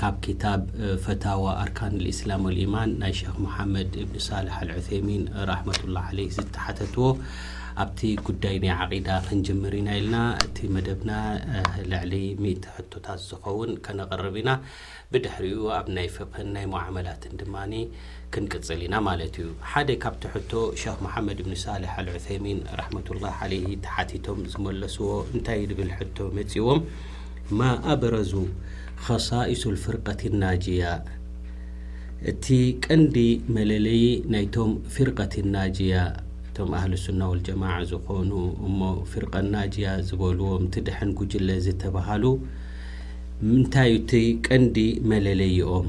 ካብ ክታብ ፈታዋ ኣርካን ኣልኢስላም ወልኢማን ናይ ሸኽ ሙሓመድ እብኒ ሳልሕ ኣልዑሰይሚን ራሕመቱላህ ዓለይህ ዝተሓተትዎ ኣብቲ ጉዳይ ናይ ዓቂዳ ክንጅምር ኢና ኢልና እቲ መደብና ልዕሊ ሚእቲ ሕቶታት ዝኸውን ከነቕርብ ኢና ብድሕሪኡ ኣብ ናይ ፍቅህን ናይ ሙዓመላትን ድማ ክንቅጽል ኢና ማለት እዩ። ሓደ ካብቲ ሕቶ ሸኽ መሓመድ እብን ሳልሕ ኣል ዑሰይሚን ራሕመቱላህ ዓለይሂ ተሓቲቶም ዝመለስዎ እንታይ ዝብል ሕቶ መጺእዎም ማ ኣብረዙ ኸሳኢሱል ፍርቀቲ ናጅያ እቲ ቀንዲ መለለዪ ናይቶም ፊርቀቲ ናጅያ እቶም ኣህሉ ሱና ወል ጀማዓ ዝኾኑ እሞ ፊርቀ ናጅያ ዝበልዎም ትድሕን ጉጅለ ዝተባሃሉ እንታይ እዩ እቲ ቀንዲ መለለይኦም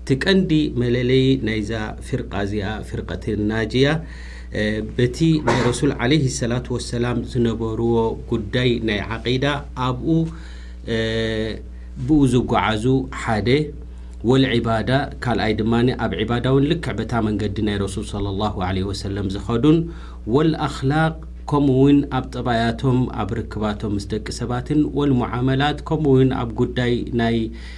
እቲ ቀንዲ መለለዪ ናይዛ ፊርቃ እዚኣ፣ ፊርቀት ናጅያ፣ በቲ ናይ ረሱል ዓለይሂ ሰላቱ ወሰላም ዝነበርዎ ጉዳይ ናይ ዓቂዳ ኣብኡ ብኡ ዝጓዓዙ ሓደ፣ ወልዒባዳ ካልኣይ ድማ ኣብ ዒባዳ እውን ልክዕ በታ መንገዲ ናይ ረሱል ሰለሏሁ ዓለይሂ ወሰለም ዝኸዱን ወልኣኽላቅ ከምኡ እውን ኣብ ጠባያቶም ኣብ ርክባቶም ምስ ደቂ ሰባትን ወልሙዓመላት ከምኡ እውን ኣብ ጉዳይ ናይ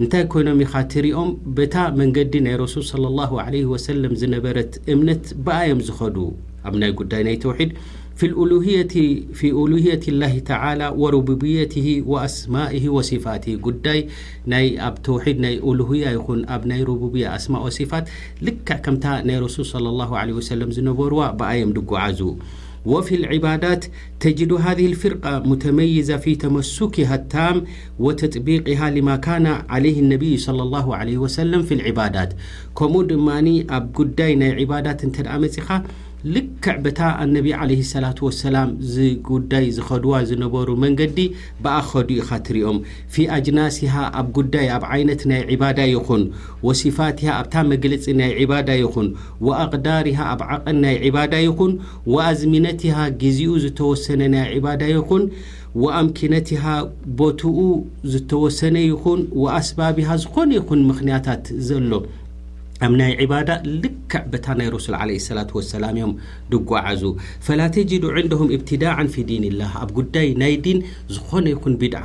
እንታይ ኮይኖም ኢኻ ትሪኦም በታ መንገዲ ናይ ረሱል ሰለሏሁ ዓለይሂ ወሰለም ዝነበረት እምነት ብኣ እዮም ዝኸዱ ኣብ ናይ ጉዳይ ናይ ተውሒድ ፊል ኡሉሂየቲ ፊ ኡሉሂየቲ ላሂ ተዓላ ወሩቡብየቲሂ ወኣስማኢሂ ወሲፋቲሂ ጉዳይ ናይ ኣብ ተውሒድ ናይ ኡሉህያ ይኹን ኣብ ናይ ሩቡብያ ኣስማእ ወሲፋት ልክዕ ከምታ ናይ ረሱል ሰለሏሁ ዓለይሂ ወሰለም ዝነበሩዋ ብኣ እዮም ዝጉዓዙ ወፊል ዒባዳት ተጅዱ ሃዚህ ኣልፊርቃ ሙተመይዛ ፊ ተመሱኪሃ ኣታም ወተጥቢቂሃ ሊማ ካነ ዓለይህ ነብዩ ሰለሏሁ ዓለይህ ወሰለም ፊል ዒባዳት ከምኡ ድማ ኣብ ጉዳይ ናይ ዒባዳት እንተድኣ መጺኻ ልክዕ በታ ኣነቢ ዓለይህ ሰላቱ ወሰላም ዝጉዳይ ዝኸድዋ ዝነበሩ መንገዲ ብኣ ክኸዱ ኢኻ ትሪኦም ፊ ኣጅናሲሃ ኣብ ጉዳይ ኣብ ዓይነት ናይ ዒባዳ ይኹን ወሲፋቲሃ ኣብታ መግልጺ ናይ ዒባዳ ይኹን ወኣቅዳሪሃ ኣብ ዓቐን ናይ ዒባዳ ይኹን ወኣዝሚነቲሃ ጊዚኡ ዝተወሰነ ናይ ዒባዳ ይኹን፣ ወኣምኪነቲሃ ቦትኡ ዝተወሰነ ይኹን፣ ወኣስባቢሃ ዝኾነ ይኹን ምኽንያታት ዘሎ ኣብ ናይ ዒባዳ ልክዕ በታ ናይ ረሱል ዓለይሂ ሰላቱ ወሰላም እዮም ድጓዓዙ። ፈላ ተጂዱ ዕንደሁም ኢብቲዳዓን ፊ ዲኒላህ ኣብ ጉዳይ ናይ ዲን ዝኾነ ይኹን ቢድዓ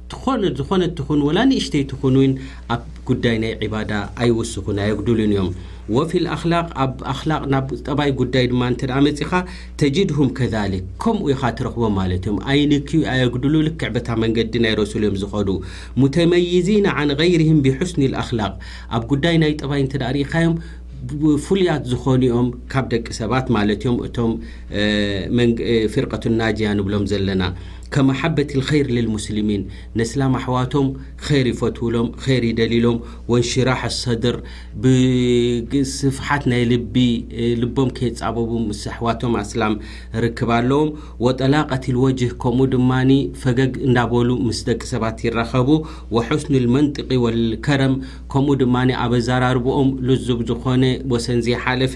ትኾን ዝኾነት ትኹን ወላ ንእሽተይ ትኹን ውን ኣብ ጉዳይ ናይ ዒባዳ ኣይውስኹን ኣየጉድሉን እዮም ወፊ ልኣኽላቅ ኣብ ኣኽላቅ ናብ ጠባይ ጉዳይ ድማ እንተድኣ መጺኻ ተጅድሁም ከዛሊክ ከምኡ ኢኻ ትረኽቦም ማለት እዮም ኣይንክዩ ኣየጉድሉ ልክዕ በታ መንገዲ ናይ ረሱል እዮም ዝኸዱ ሙተመይዚነ ዓን ገይሪሂም ቢሑስኒ ልኣኽላቅ ኣብ ጉዳይ ናይ ጠባይ እንተድኣ ርኢኻዮም ፍሉያት ዝኾኑ እዮም ካብ ደቂ ሰባት ማለት እዮም እቶም ፊርቀቱ ናጅያ ንብሎም ዘለና ከመሓበት ልከይር ልልሙስሊሚን ነስላም ኣሕዋቶም ኸይር ይፈትውሎም ኸይር ይደልይሎም ወንሽራሕ ኣሰድር ብስፍሓት ናይ ልቢ ልቦም ከይፃበቡ ምስ ኣሕዋቶም ኣስላም ርክብ ኣለዎም ወጠላቀት ልወጅህ ከምኡ ድማ ፈገግ እንዳበሉ ምስ ደቂ ሰባት ይራኸቡ ወሑስኑ ልመንጥቂ ወልከረም ከምኡ ድማ ኣብ ኣዘራርብኦም ልዙብ ዝኾነ ወሰን ዘይሓለፈ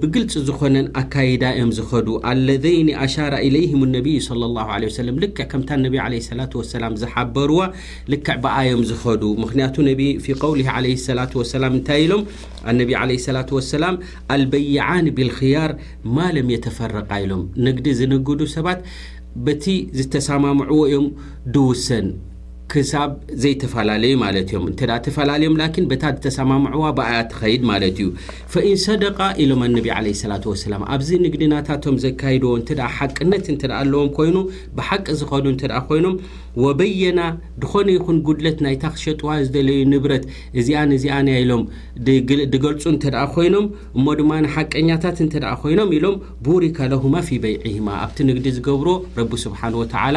ብግልፂ ዝኾነን ኣካይዳ እዮም ዝኸዱ ኣለዘይኒ ኣሻራ ኢለይህም ነቢይ صለ ላሁ ለ ወሰለም ልክዕ ከምታ ነቢ ለ ሰላት ወሰላም ዝሓበርዋ ልክዕ ብኣዮም ዝኸዱ ምክንያቱ ነቢ ፊ ቀውሊ ለ ሰላት ወሰላም እንታይ ኢሎም ኣነቢ ለ ሰላት ወሰላም ኣልበይዓን ብልክያር ማለም የተፈረቃ ኢሎም ንግዲ ዝነግዱ ሰባት በቲ ዝተሰማምዕዎ እዮም ድውሰን ክሳብ ዘይተፈላለዩ ማለት እዮም እንተ ተፈላለዮም ላኪን በታ ዝተሰማምዕዋ ብኣያ ትኸይድ ማለት እዩ ፈኢን ሰደቃ ኢሎም ኣነቢ ዓለ ሰላት ወሰላም ኣብዚ ንግዲ ናታቶም ዘካይድዎ እንተ ሓቅነት እንተ ኣለዎም ኮይኑ ብሓቂ ዝኸዱ እንተ ኮይኖም ወበየና ድኾነ ይኹን ጉድለት ናይታ ክሸጥዋ ዝደለዩ ንብረት እዚኣን እዚኣን እያ ኢሎም ድገልፁ እንተ ኮይኖም እሞ ድማ ሓቀኛታት እንተ ኮይኖም ኢሎም ቡሪካ ለሁማ ፊ በይዕህማ ኣብቲ ንግዲ ዝገብሮ ረቢ ስብሓን ወተዓላ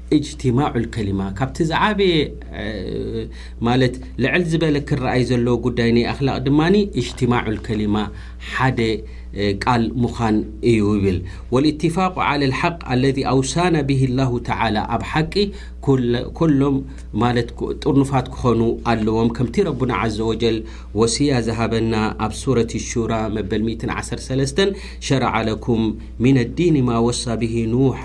ኢጅቲማዑ ልከሊማ ካብቲ ዝዓበየ ማለት ልዕል ዝበለ ክረኣይ ዘለዎ ጉዳይ ናይ ኣኽላቕ ድማ ኢጅቲማዑ ልከሊማ ሓደ ቃል ምዃን እዩ ይብል ወልኢትፋቁ ዓለ ልሓቅ ኣለዚ ኣውሳና ብሂ ላሁ ተዓላ ኣብ ሓቂ ኮሎም ማለት ጥርኑፋት ክኾኑ ኣለዎም ከምቲ ረቡና ዓዘ ወጀል ወስያ ዝሃበና ኣብ ሱረት ሹራ መበል ሚእትን ዓሰርተ ሰለስተን ሸረዓ ለኩም ሚን ኣዲኒ ማ ወሳ ብሂ ኑሓ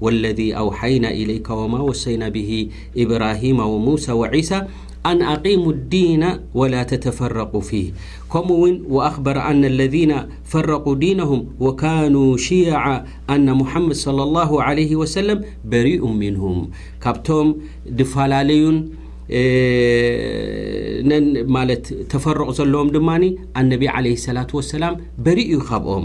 والذي اوحينا اليك وما وصينا به إبراهيم وموسى وعيسى أن أقيموا الدين ولا تتفرقوا فيه كم ون وأخبر ان الذين فرقوا دينهم وكانوا شيعة أن محمد صلى الله عليه وسلم بريء منهم كبتم دفلالين ለት ተፈርق ዘለዎም ድማ ኣነቢ عليه الصلة وسላም በሪ ካብኦም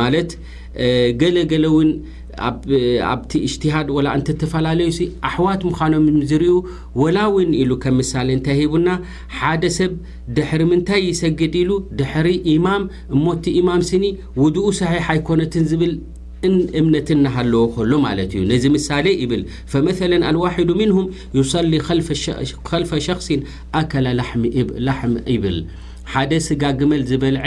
ማለት ገለ ገለ እውን ኣብቲ እጅትሃድ ወላ እንተተፈላለዩ ሲ ኣሕዋት ምዃኖም ዝርዩ ወላ እውን ኢሉ ከም ምሳሌ እንታይ ሂቡና ሓደ ሰብ ድሕሪ ምንታይ ይሰግድ ኢሉ ድሕሪ ኢማም እሞቲ ኢማም ስኒ ውድኡ ሳሒሕ ኣይኮነትን ዝብል እምነት እናሃለዎ ከሎ ማለት እዩ ነዚ ምሳሌ ይብል ፈመለ ኣልዋሒዱ ምንሁም ዩሰሊ ከልፈ ሸክሲን ኣከለ ላሕሚ ይብል ሓደ ስጋ ግመል ዝበልዐ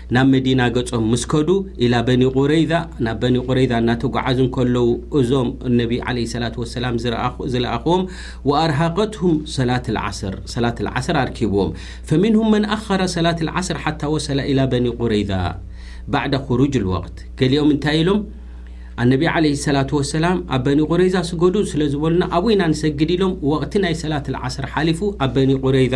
ናብ መዲና ገጾም ምስ ከዱ ኢላ በኒ ቁረይዛ ናብ በኒ ቁረይዛ እናተጓዓዙ እንከለዉ እዞም ነቢ ዓለይሂ ሰላቱ ወሰላም ዝረኣኹ ዝለኣኽዎም ወኣርሃቀትሁም ሰላት ልዓስር ሰላት ልዓስር ኣርኪብዎም ፈሚንሁም መን ኣኸረ ሰላት ልዓስር ሓታ ወሰላ ኢላ በኒ ቁረይዛ ባዕደ ኹሩጅ ልወቅት ገሊኦም እንታይ ኢሎም ኣነቢ ዓለይሂ ሰላቱ ወሰላም ኣብ በኒ ቁረይዛ ስገዱ ስለ ዝበሉና ኣብኡ ኢና ንሰግድ ኢሎም ወቅቲ ናይ ሰላት ልዓስር ሓሊፉ ኣብ በኒ ቁረይዛ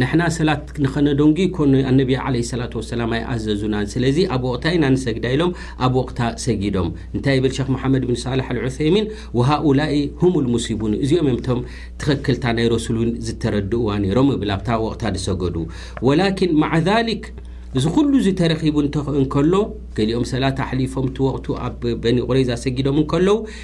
ንሕና ሰላት ንኸነዶንጊ እኮ ኣነቢ ዓለይሂ ሰላት ወሰላም ኣይኣዘዙናን ስለዚ ኣብ ወቕታ ኢና ንሰግዳ ኢሎም ኣብ ወቕታ ሰጊዶም እንታይ ይብል ሸኽ መሓመድ ብን ሳልሕ ኣልዑሰይሚን ወሃኡላኢ ሁሙል ሙሲቡን እዚኦም እዮም እቶም ትኸክልታ ናይ ረሱል እውን ዝተረድእዋ ነይሮም ይብል ኣብታ ወቕታ ዝሰገዱ ወላኪን መዓ ዛሊክ እዚ ኩሉ እዚ ተረኺቡ እንከሎ ገሊኦም ሰላት ኣሕሊፎም እቲ ወቕቱ ኣብ በኒ ቁረይዛ ሰጊዶም እንከለው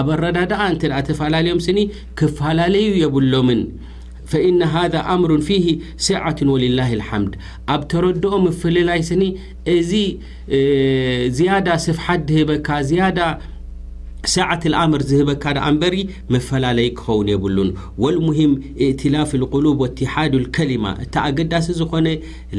ኣብ ኣረዳድኣ እንተ ተፋላልዮም ስኒ ክፋላለዩ የብሎምን ፈኢነ ሃዛ ኣምሩን ፊሂ ስዓቱን ወሊላሂ ልሓምድ ኣብ ተረድኦ ምፍልላይ ስኒ እዚ ዝያዳ ስፍሓት ድህበካ ዝያዳ ሰዓት ልኣምር ዝህበካ ደኣ እምበሪ መፈላለይ ክኸውን የብሉን ወልሙሂም እእትላፍ ልቁሉብ ወትሓዱ ልከሊማ እቲ ኣገዳሲ ዝኾነ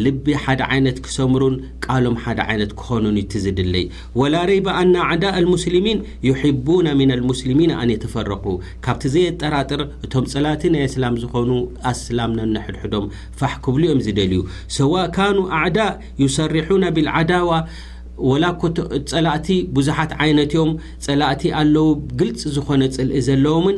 ልቢ ሓደ ዓይነት ክሰምሩን ቃሎም ሓደ ዓይነት ክኾኑን እዩ እቲ ዝድለይ ወላ ረይበ ኣነ ኣዕዳእ ኣልሙስሊሚን ዩሒቡነ ሚን ኣልሙስሊሚን ኣን የተፈረቁ ካብቲ ዘየጠራጥር እቶም ፀላእቲ ናይ እስላም ዝኾኑ ኣስላም ነንሕድሕዶም ፋሕ ክብሉ እዮም ዝደልዩ ሰዋእ ካኑ ኣዕዳእ ዩሰሪሑነ ቢልዓዳዋ ወላ እኮ ፀላእቲ ብዙሓት ዓይነት እዮም ፀላእቲ ኣለው ግልፂ ዝኾነ ፅልኢ ዘለዎምን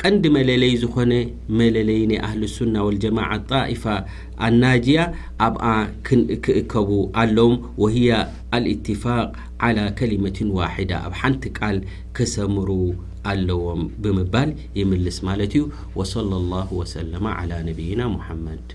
ቀንዲ መለለዪ ዝኾነ መለለዪ ናይ ኣህልሱና ወልጀማዓ ጣኢፋ ኣናጅያ ኣብኣ ክእከቡ ኣሎም ወህያ ኣልኢትፋቅ ዓላ ከሊመትን ዋሒዳ ኣብ ሓንቲ ቃል ክሰምሩ ኣለዎም ብምባል ይምልስ ማለት እዩ ወሰለላሁ ወሰለመ ዓላ ነብይና ሙሓመድ።